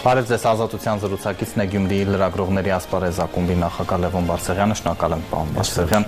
Բարև ձեզ ազատության զրուցակիցն է Գյումրիի լրագրողների ասպարեզ ակումբի նախագահ Լևոն Բարսեղյանը, շնորհակալ եմ պարոն Բարսեղյան։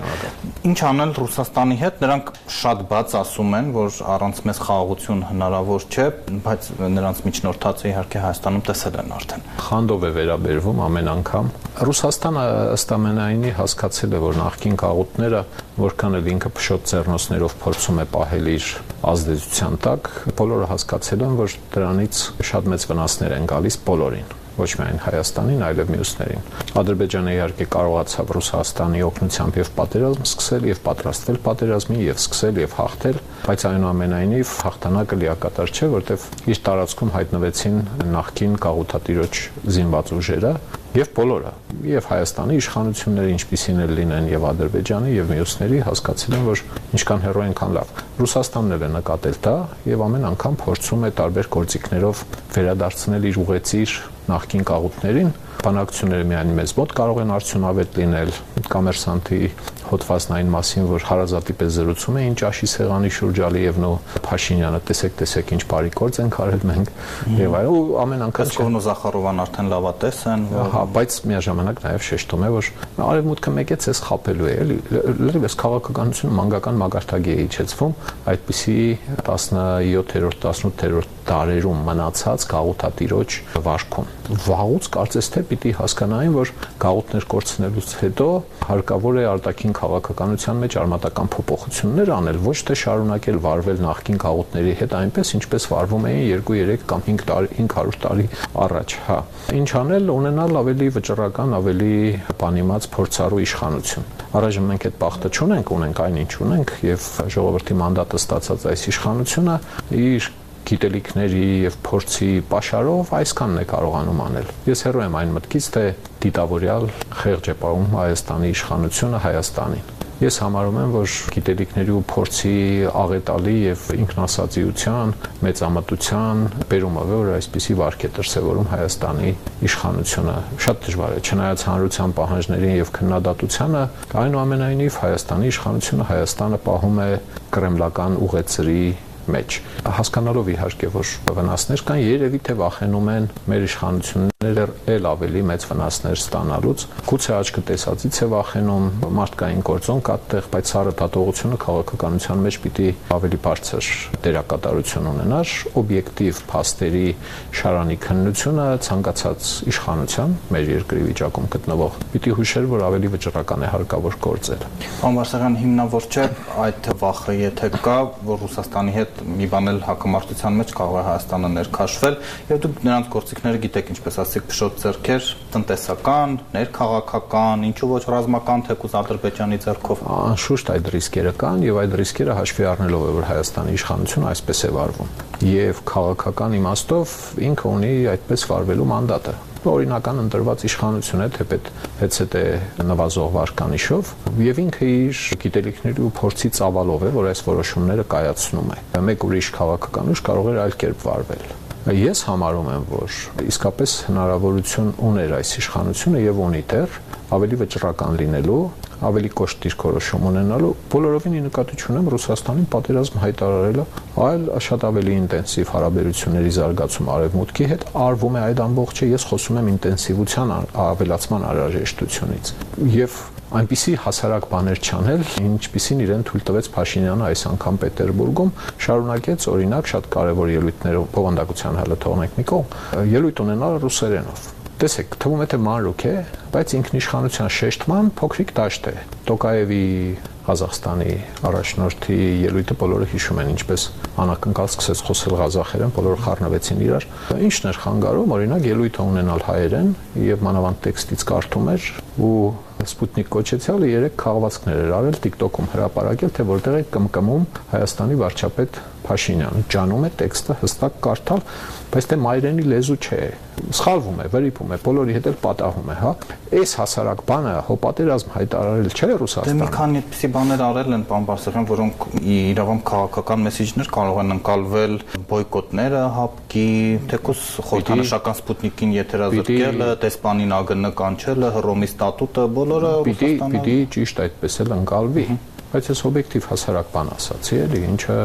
Ինչ անել Ռուսաստանի հետ, նրանք շատ բաց ասում են, որ առանց մեզ խաղաղություն հնարավոր չէ, բայց նրանց միջնորդածը իհարկե Հայաստանում տեսել են արդեն։ Խանդով է վերաբերվում ամեն անգամ։ Ռուսաստանը ըստ ամենայնի հասկացել է, որ նախկին կաղուտները որքան էլ ինքը փշոտ ձեռնոցներով փորձում է պահել իր ազդեցության տակ, բոլորը հասկացել են, որ դրանից շատ մեծ վնասներ են գալիս բոլորին ոչ միայն Հայաստանին, այլև մյուսներին։ Ադրբեջանը իհարկե կարողացավ Ռուսաստանի օգնությամբ եւ պատերազմ սկսել եւ պատրաստվել պատերազմին եւ սկսել եւ հաղթել, բայց այնուամենայնիվ հաղթանակը լիակատար չէ, որտեվ իր տարածքում հայտնվեցին նախկին գաղութատիրոջ զինված ուժերը, եւ բոլորը եւ Հայաստանի իշխանությունները ինչպիսին էլ լինեն եւ Ադրբեջանի եւ մյուսների հասկացել են որ ինչքան հեռու ենքան լավ Ռուսաստանն էլ է նկատել դա եւ ամեն անգամ փորձում է տարբեր գործիքներով վերադարձնել իր ուղեցիր նախկին կաղուտներին բանակցությունները միայն մեզ մոտ կարող են արդյունավետ լինել կոմերսանտի հոդվածն այն մասին, որ հարազատի պես զրուցում էին ճաշի սեղանի շուրջ Ալիևն ու Փաշինյանը, տեսեք, տեսեք ինչ բարի գործ ենք արել մենք եւ այլ ու ամեն անգամ ու Զախարովան արդեն լավատես են, հա, բայց միաժամանակ նաեւ շեշտում է, որ արևմուտքը մեկ է ցես խապելու է, էլի լրիվ քաղաքականությունը մանկական մագարտագի է իջեցվում, այդպիսի 17-րդ, 18-րդ դարերում մնացած գաղութատիրոջ վարքում։ Վաղուց կարծես թե պիտի հասկանային, որ գաղութներ կորցնելուց հետո հարկավոր է արտաքին քաղաքականության մեջ արմատական փոփոխություններ անել, ոչ թե շարունակել վարվել նախկին գաղութների հետ այնպես, ինչպես վարվում էին 2-3 կամ 5 տարի 500 տարի առաջ, հա։ Ինչ անել, ունենալ ավելի վճռական, ավելի բանիմաց փորձառու իշխանություն։ Առայժմ մենք այդ բախտը չունենք, ունենք այնինչ ունենք եւ ժողովրդի մանդատը ստացած այս իշխանությունը իր գիտելիքների եւ փորձի pašարով այսքանն է կարողանում անել։ Ես հերո եմ այն մտքից, թե դիտավորյալ խեղճ է պահում Հայաստանի իշխանությունը Հայաստանին։ Ես համարում եմ, որ գիտելիքների ու փորձի աղետալի եւ ինքնասածիության, մեծամտության բերումը, որ այսպիսի վարք է դրսևորում Հայաստանի իշխանությունը, շատ դժվար է, չնայած հանրության պահանջներին եւ քննադատությանը, այնուամենայնիվ Հայաստանի իշխանությունը Հայաստանը պահում է կրեմլական ուղեցրի մեջ հասկանալով իհարկե որ վնասներ կան երևի թե վախենում են մեր իշխանությունները ել ավելի մեծ վնասներ ստանալուց գուցե աչքը տեսածից է վախենում մարդկային գործոն կա տեղ բայց սարը դատողությունը քաղաքականության մեջ պիտի ավելի բարձր դերակատարություն ունենար օբյեկտիվ փաստերի շարանի քննությունը ցանկացած իշխանության մեր երկրի վիճակում գտնվող պիտի հուշեր որ ավելի վճռական է հարկավոր գործել Վարսեղյան հիմնավոր չէ այդ վախը եթե կա որ Ռուսաստանի հետ մի բան էլ հակամարտության մեջ կարող է Հայաստանը ներքաշվել եւ դուք նրանց գործիքները գիտեք ինչպես ասեք փշոտ ձեռքեր տնտեսական, ներքաղաքական, ինչու ոչ ռազմական թեկուզ Ադրբեջանի ձեռքով անշուշտ այդ ռիսկերը կան եւ այդ ռիսկերը հաշվի առնելով է որ Հայաստանի իշխանությունը այսպես է վարվում եւ քաղաքական իմաստով ինքը ունի այդպես վարվելու մանդատը օրինական ընտրված իշխանություն է թեպետ հետսեթե նվազող վարկանիշով եւ ինքը իր գիտելիքների ու փորձի ծավալով է որ այս որոշումները կայացնում է մեկ ուրիշ քաղաքական ուժ կարող էր այլ կերպ վարվել Ես համարում եմ, որ իսկապես հնարավորություն ուներ այս իշխանությունը եւ ունի դեռ ավելի վճռական լինելու ավելի կոշտ դիրքորոշում ունենալու բոլորովին նկատի ունեմ Ռուսաստանին պատերազմ հայտարարելը, այլ շատ ավելի ինտենսիվ հարաբերությունների զարգացում արևմուտքի հետ արվում է այդ ամբողջը ես խոսում եմ ինտենսիվության ավելացման անհրաժեշտությունից եւ այնպիսի հասարակ բաներ չանել, ինչպիսին իրեն թույլ տվեց Փաշինյանը այս անգամ Պետերբուրգում, շարունակեց օրինակ շատ կարևոր ելույթներով բովանդակության հալը թողնենք մի կողմ, ելույթ ունենալ ռուսերենով տեսեք, թվում է թե մանրուք է, բայց ինքնիշխանության շեշտման փոքրիկ դաշտ է։ Տոկաևի Ղազախստանի առաջնորդի ելույթը բոլորը հիշում են, ինչպես անակնկալ սկսեց խոսել ղազախերեն, բոլորը խառնվեցին իրար։ Ինչն էր խանգարում, օրինակ ելույթը ունենալ հայերեն եւ մանավանդ տեքստից կարդում էր ու Սպուտնիկ կոչեցյալը երեք քաղվածքներ էր արել TikTok-ում հրապարակել, թե որտեղ է կմկմում Հայաստանի վարչապետ Փաշինյանը։ Ջանում է տեքստը հստակ կարդալ, բայց թե մայրենի լեզու չէ։ Սխալվում է, վրիպում է, բոլորի հետ էլ պատահում է, հա։ Այս հասարակ բանը հո պատերազմ հայտարարել չէ Ռուսաստանը։ Դե մի քանի այդպիսի բաներ արել են պարոն Բարսեղյան, որոնք իրավամբ քաղաքական մեսեջներ կարող են ընկալվել բոյկոտները, հապկի, թեկուս խորհրդանշական Սպուտնիկին եթերազրկելը, տեսպանին ԱԳՆ կանչելը, Հռոմի ստատուտը, բոլորը Պիտի պիտի ճիշտ այդպես էլ ընկալվի։ բայց ես օբյեկտիվ հասարակ բան ասացի, էլի, ինչը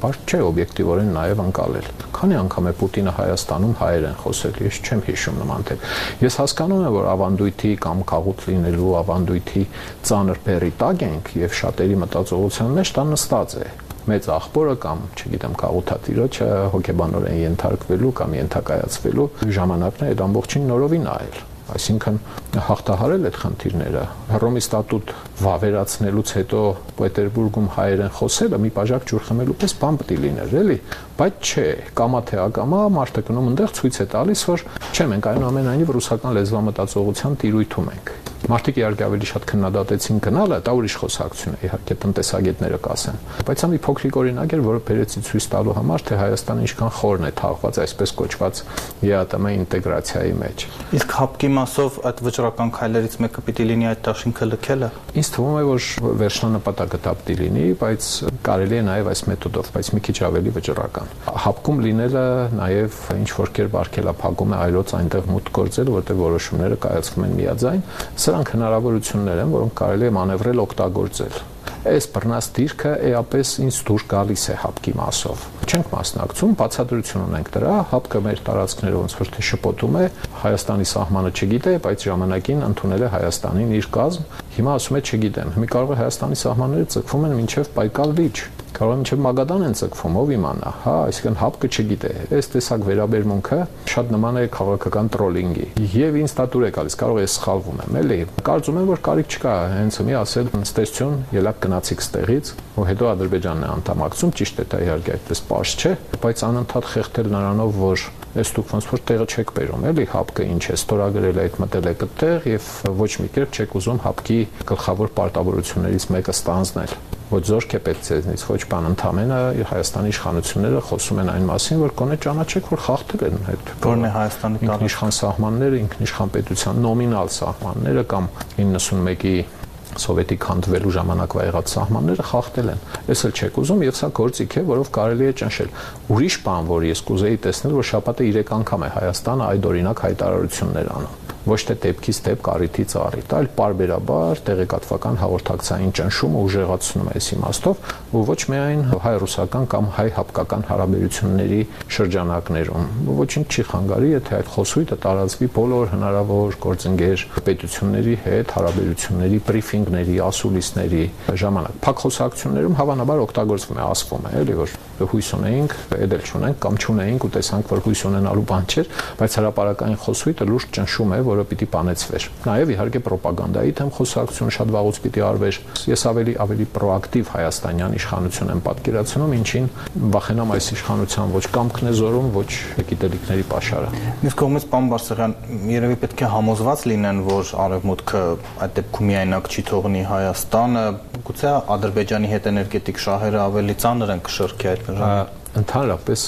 բարդ չէ օբյեկտիվորեն նաև անցալել։ Քանի անգամ է Պուտինը Հայաստանում հայերեն խոսել, ես չեմ հիշում նման թե։ Ես հասկանում եմ, որ ավանդույթի կամ քաղուտ լինելու ավանդույթի ծանր բերի տակ ենք եւ շատերի մտածողության մեջ դա նստած է մեծ աղբորը կամ, չգիտեմ, կաղութատիրոջը հոգեբանորեն ենթարկվելու կամ ենթակայացվելու ժամանակն է այդ ամբողջին նորովին այլ այսինքն հաղթահարել այդ խնդիրները Հռոմի ստատուտ վավերացնելուց հետո Պետերբուրգում հայերեն խոսելը մի բաժակ ջուր խմելու պես բան պետք է լիներ, էլի, բայց չէ, կամա թե ակամա մարդը գնում այնտեղ ցույց է տալիս, որ չէ, մենք այնուամենայնիվ ռուսական լեզվամտածողության տիրույթում ենք Մարդիկ իհարկե ավելի շատ քննադատեցին գնալը, դա ուրիշ խոսակցություն է, իհարկե տնտեսագետները կասեն։ Բայց ամի փոքրիկ օրինակ էր, որը բերեցի ցույց տալու համար, թե Հայաստանը ինչքան խորն է թաղված այսպես կոչված ԵԱՏՄ ինտեգրացիայի մեջ։ Իսկ հապկի մասով այդ վճռական քայլերից մեկը պիտի լինի այդ դաշինքը լքելը։ Ինձ թվում է, որ վերջնանպատակը դա պիտի լինի, բայց կարելի է նաև այս մեթոդով, բայց մի քիչ ավելի վճռական։ Հապկում լինելը նաև ինչ որ կերպ արգելափակում է այլոց այնտեղ մուտք գործել, որտեղ որոշումները կայացվում են միաձայն։ Սրանք հնարավորություններ են, որոնք կարելի է մանևրել օգտագործել այս բռնած դիրքը էապես ինձ դուր գալիս է հապկի մասով։ Չենք մասնակցում, բացատրություն ունենք դրա, հապկը մեր տարածքները ոնց որ թե շփոթում է, Հայաստանի սահմանը չգիտե, բայց ժամանակին ընդունել է Հայաստանին իր կազմ։ Հիմա ասում է չգիտեմ։ Հիմա կարող է Հայաստանի սահմանները ցկվում են մինչև Պայկալ լիճ կարող է մինչև Մագադան են ցկվում, ով իմանա, հա, այսինքն հապկը չգիտե։ Այս տեսակ վերաբերմունքը շատ նման է քաղաքական տրոլինգի։ Եվ ինձ դա դուր է գալիս, կարող է սխալվում եմ, էլի։ Կարծում եմ, որ կարիք չկա հենց մի ասել ստեսություն, ելակ գնացիք ստեղից, ու հետո Ադրբեջանն է անդամակցում, ճիշտ է, դա իհարկե այդպես པարզ չէ, բայց անընդհատ խեղդել նրանով, որ այս դուք ոնց որ տեղը չեք բերում, էլի հապկը ինչ է, ստորագրել այդ մտել է կտեղ եւ ոչ մի կերպ չեք ուզում հապկի գլխավոր պարտավորություններից մեկը ստանձնել ոչ զորք է պետք ցեզնից, ոչ բան ընդամենը Հայաստանի իշխանությունները խոսում են այն մասին, որ կոնե ճանաչեք, որ խախտել են այդ որն է Հայաստանի ինքնիշխան սահմանները, ինքնիշխան պետության նոմինալ սահմանները կամ 91-ի սովետի քանդվելու ժամանակվա եղած սահմանները խախտել են։ Ես էլ չեք ուզում եւ սա գործիք է, որով կարելի է ճնշել։ Ուրիշ բան, որ ես կուզեի տեսնել, որ շաբաթը 3 անգամ է Հայաստանը այդ օրինակ հայտարարություններ անում ոչ թե դեպքից դեպք առիթից առիթ, այլ parberabar տեղեկատվական հաղորդակցային ճնշումը ուժեղացնում է այս իմաստով, ու ոչ միայն հայ-ռուսական կամ հայ-հապկական հարաբերությունների շրջանակներում։ Ոչինչ չի խանգարի, եթե այդ խոսույթը տարածվի բոլոր հնարավոր գործընկեր պետությունների հետ հարաբերությունների բրիֆինգների, ասուլիսների ժամանակ։ Փակ խոսակցություններում հավանաբար օգտագործվում է, ասվում է, էլի որ հույս ունեինք, էդել չունենք կամ չունեինք ու տեսանք, որ հույս ունենալու բան չէր, բայց հրաապարական խոսույթը լուրջ ճնշում է, որը պիտի բանեցվեր։ Նաև իհարկե ռոպագանդայի թեմ խոսակցություն շատ վաղուց պիտի արվեր։ Ես ավելի ավելի պրոակտիվ հայաստանյան իշխանություն եմ պատկերացնում, ինչին վախենամ այս իշխանության ոչ կամքն է զորում, ոչ գիտելիքների pašարը։ Մյուս կողմից պարոն Բարսեղյան, երևի պետք է համոզված լինեն, որ արևմուտքը այդ դեպքում միայնակ չի թողնի Հայաստանը, գուցե Ադրբեջանի հետ էներգետիկ շահերը ավելի ծանր են կշռքի այդ ընդհանրապես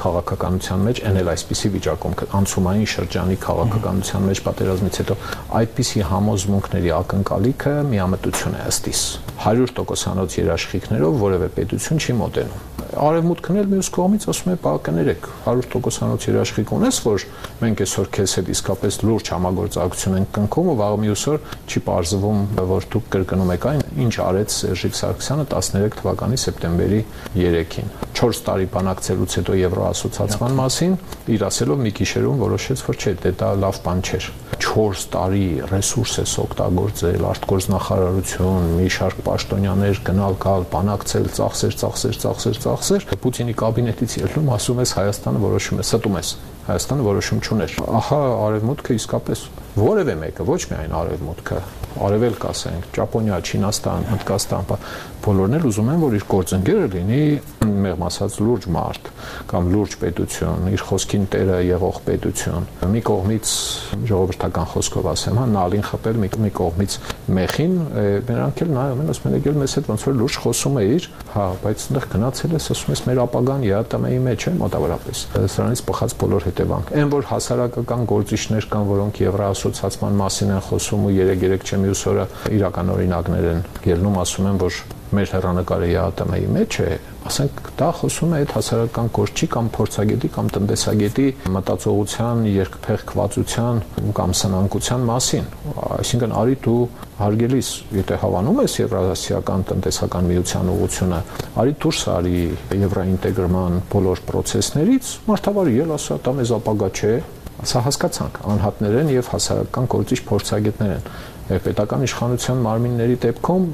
քաղաքականության մեջ այն էլ այսպիսի վիճակում անցումային շրջանի քաղաքականության մեջ պատերազմից հետո այդպիսի համոզմունքների ակնկալիքը միամտություն է ըստիս 100%-անոց երաշխիքներով որևէ պետություն չի մոտենում արևմուտքն էլ մյուս կողմից ասում է բա կներեք 100%-անոց երաշխիք ունես որ մենք այսօր քեզ հետ իսկապես լուրջ համագործակցություն ենք կնքում ու վաղ մյուս օր չի parzվում որ դուք կրկնում եք այն ինչ արեց Սերժիկ Սարգսյանը 13 թվականի սեպտեմբերի 3-ին 4 տարի բանակցելուց հետո Եվրոասոցիացման մասին իր ասելով մի գիշերում որոշեց որ չէ դե դա լավ բան չէր 4 տարի ռեսուրս է օգտագործել արտգործնախարարություն մի շարք պաշտոնյաներ գնալ գալ բանակցել ծախսեր ծախսեր ծախսեր ծախսեր Պուտինի կաբինետից ելնում ասում ես Հայաստանը որոշում է ստում ես Հայաստանը որոշում չուներ ահա արևմուտքը իսկապես որևէ մեկը ոչ միայն արևմուտքը արևելք ասենք ճապոնիա չինաստան հնդկաստան բոլորն էլ ուզում են որ իր գործընկերը լինի մեղմ ասած լուրջ մարդ կամ լուրջ պետություն իր խոսքին տերը եղող պետություն մի կողմից ժողովրդական խոսքով ասեմ հա նալին խփել մի, մի կողմից մեխին նրանք էլ նայում են ասում են եկել մեզ հետ ոնց որ լուրջ խոսում է իր հա բայց այնտեղ գնացել ես ասում ես մեր ապագան ԵԱՏՄ-ի մեջ է մոտավորապես սրանից բխած բոլոր հետևանք այն որ հասարակական գործիչներ կան որոնք եվրոասոցիացման մասին են խոսում ու 3-3 չեմ մյուս օրը իրական օրինակներ են ելնում ասում են որ մեր հերանեկարը ԵԱՏՄ-ի մեջ է, ասենք դա խոսում է այդ հասարակական կորչի կամ փորձագետի կամ տնտեսագետի մտածողության, երկփեղկվածության կամ սնանկության մասին։ Այսինքն արի դու հարգելիս, եթե հավանում ես Եվրասիական տնտեսական միության ուղությունը, արի դուրս արի եվրոինտեգրման բոլոր process-ներից, մարդավարի ել ասա, դա մեզ ապագա չէ, Սա հասկացանք անհատներ են եւ հասարակական գործիչ փորձագետներ են պետական իշխանության մարմինների դեպքում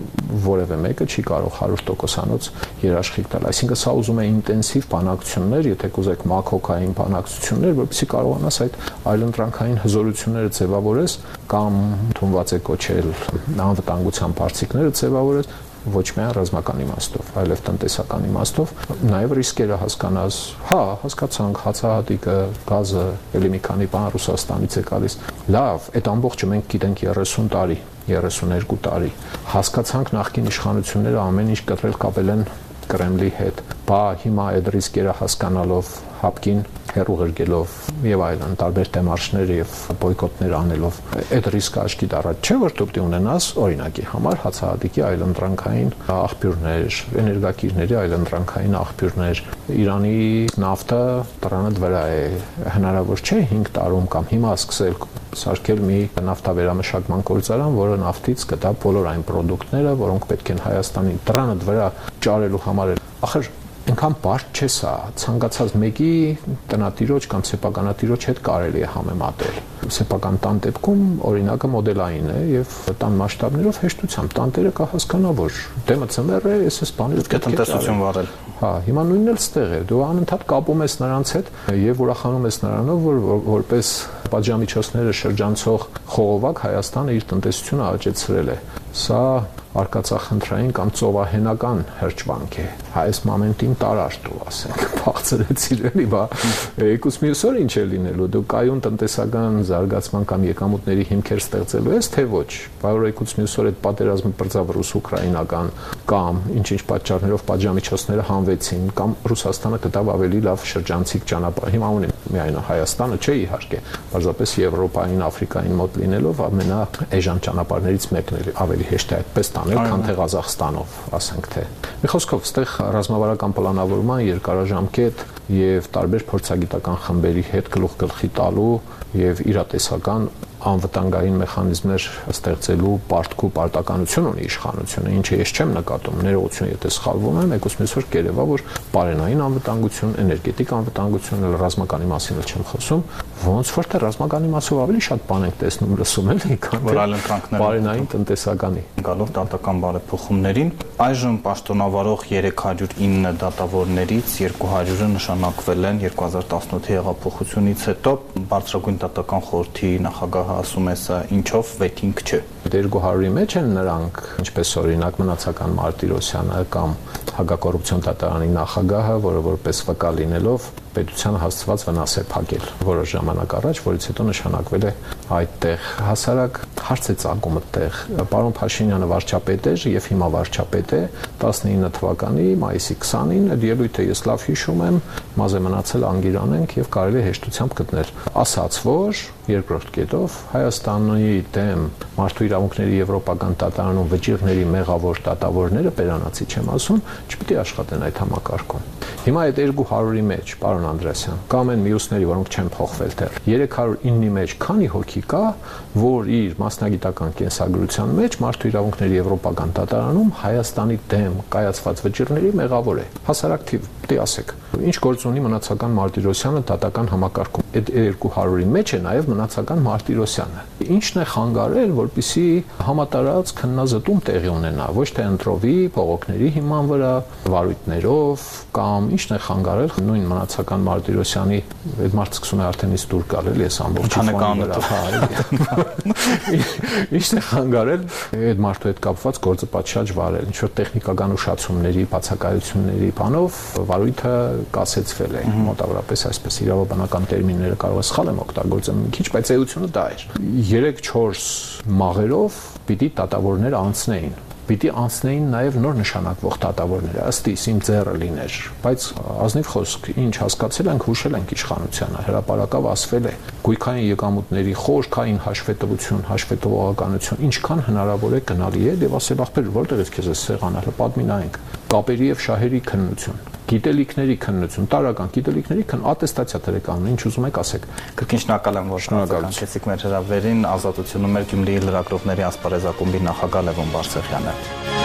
որևէ մեկը չի կարող 100%-անոց երաշխիք տալ։ Այսինքն սա ուզում է ինտենսիվ բանակցություններ, եթե կուզեք մակոկային բանակցություններ, որովհետեւ կարողանաս այդ այլընտրանքային հզորությունները ձևավորես կամ թունված է կոչել անվտանգության բարձիկները ձևավորես ոչ միայն ռազմական իմաստով, այլև տնտեսական իմաստով, նաև ռիսկերը հասկանաս։ Հա, հասկացանք, հացահատիկը, գազը, ելի մի քանի բան Ռուսաստանից է գալիս։ Լավ, այդ ամբողջը մենք գիտենք 30 տարի, 32 տարի։ Հասկացանք նախկին իշխանությունները ամեն ինչ կտրել կապել են Կրեմլի հետ։ Բա հիմա այդ ռիսկերը հասկանալով հապկին հերու ղրգելով եւ այլն տարբեր դեմարշներ եւ բոյկոտներ անելով այդ ռիսկը աչքի դառած չէ որ դու ունենաս օրինակի համար հացահատիկի այլընտրանքային աղբյուրներ էներգակիրների այլընտրանքային աղբյուրներ Իրանի նավթը տրանը վրա է հնարավոր չէ 5 տարում կամ հիմա սկսել սարքել մի նավթավերամշակման գործարան, որը նավթից կտա բոլոր այն ապրանքները, որոնք պետք են Հայաստանի տրանը վրա ճարելու համար։ Ախր այնքան բարդ չէ սա ցանկացած մեկի տնատիրոջ կամ սեփականատիրոջ հետ կարելի է համեմատել սեփական տան դեպքում օրինակը մոդելային է եւ տան մասշտաբներով հեշտությամբ տանտերը կհասկանա որ դեմը ծմեր է ես էս բաները պետք է տնտեսություն վարել հա հիմա նույնն էլ ստեղ է դու անընդհատ կապում ես նրանց հետ եւ ուրախանում ես նրանով որ որպես պատժամիջոցները շրջանցող խողովակ Հայաստանը իր տնտեսությունը աճեցրել է սա արկածախնդրային կամ ծովահենական հրճվանք է այս մոմենտին տարար դու ասենք բացրեցիր էլի բա եկուս մյուս օր ինչ է լինելու դու կայուն տնտեսական զարգացման կամ եկամուտների հիմքեր ստեղծելու ես թե ոչ բայց եկուս մյուս օր այդ պատերազմը բրձավ ռուս-ուկրաինական կամ ինչ-ինչ պատճառներով պատժամիջոցները հանվեցին կամ Ռուսաստանը կտավ ավելի լավ շրջանցիկ ճանապարհ հիմա ունի միայն Հայաստանը չէ իհարկե պարզապես Եվրոպային Աֆրիկային մոտ լինելով ամենա էժան ճանապարհներից մեկն է ավելի հեշտ է այդպես տանել քան թե Ղազախստանով ասենք թե մի խոսքով ստեղ ռազմավարական պլանավորման երկարաժամկետ եւ տարբեր փորձագիտական խմբերի հետ գլուխ գլխի տալու եւ իրատեսական անվտանգային մեխանիզմներ ստեղծելու պարտքու պարտականություն ունի իշխանությունը, ինչը ես չեմ նկատում։ Ներողություն, եթե սխալվում եմ, եկուս մեսօր կերևա, որ բարենային անվտանգություն, էներգետիկ անվտանգություն, ռազմականի մասին էլ չեմ խոսում, ոնց որ թե ռազմականի մասով ավելի շատ բան ենք տեսնում լսում էլի, քան որ բարենային տնտեսականի։ Գալով դատական բարեփոխումներին, այժմ պաշտոնավարող 309 դատավորներից 200-ը նշանակվել են 2018-ի հեղափոխությունից հետո բարձրագույն դատական խորհրդի նախագահը ասում է սա ինչով վեթինգ չէ 200-ի մեջ են նրանք, ինչպես օրինակ մնացական Մարտիրոսյանը կամ հագակոռուպցիոն դատարանի նախագահը, որը որպես վկա լինելով պետությանը հասցված վնաս է փակել որոշ ժամանակ առաջ, որից հետո նշանակվել է այդտեղ հասարակ հարց է ցանկում այդտեղ։ Պարոն Փաշինյանը վարչապետ էր եւ հիմա վարչապետ է 19 թվականի մայիսի 20-ին այդ ելույթը ես լավ հիշում եմ, մազե մնացել անգիրանենք եւ կարելի հեշտությամբ գտնել։ Ասաց, որ երկրորդ կետով Հայաստանի դեմ մարդու իրավունքների եվրոպական դատարանում վճիռների մեղավոր դատավորները պերանացի չեմ ասում, չպիտի աշխատեն այդ համակարգում։ Հիմա այդ 200-ի մեջ, պարոն Անդրեսյան, կամ են մյուսների, որոնք չեն փոխվել դեռ։ 309-ի մեջ քանի հոգի կա, որ իր մասնագիտական կենսագրության մեջ մարդու իրավունքների եվրոպական դատարանում Հայաստանի դեմ կայացված վճիռների մեղավոր է։ Հասարակ թիվ, դե ասեք։ Ինչ գործ ունի մնացական Մարտիրոսյանը դատական համակարգում։ Այդ 200-ի մեջ է նաև մնացական Մարտիրոսյանը։ Ինչն է խանգարել, որpիսի համատարած քննազտում տեղի ունենա, ոչ թե ընտրովի, փողոքների հիման վրա, վարույթներով կամ ինչն է խանգարել նույն մնացական Մարտիրոսյանի այդ մարդ սկսում է արդեն իսկ դուր գալ էլի այս ամբողջ Հանեկանը հա ինչն է խանգարել այդ մարդու հետ կապված գործը պատշաճ վարել ինչ որ տեխնիկական ուշացումների բացակայությունների բանով վարույթը կասեցվել է մոտավորապես այսպես իրավաբանական տերմինները կարող է սխալ եմ օգտագործել մի քիչ բայց էությունը դա էր 3-4 մաղերով պիտի դատավորներ անցնեին պիտի անցնեին նաև նոր նշանակվող դատավորները ըստ իս իմ ձեռը լիներ բայց ազնիվ խոսք ինչ հասկացել ենք հուշել ենք իշխանությանը հրաապարակավ ասվել է գույքային եկամուտների խորքային հաշվետվություն հաշվետվողականություն ինչքան հնարավոր է գնալի է եւ ասել ախպեր որտեղից քեզ է սեղանը պատմինայինք կապերի եւ շահերի քննություն գիտելիքների քննություն, տարական գիտելիքների քն ատեստացիա դրեք անում, ինչ ուզում եք ասեք։ Կրկին շնորհակալ եմ, որ շնորհակալեցիք մեր հրավերին ազատությունում մեր Գյումրիի լրագրողների ասպարեզակումբի նախագահ Լևոն Բարսեղյանը։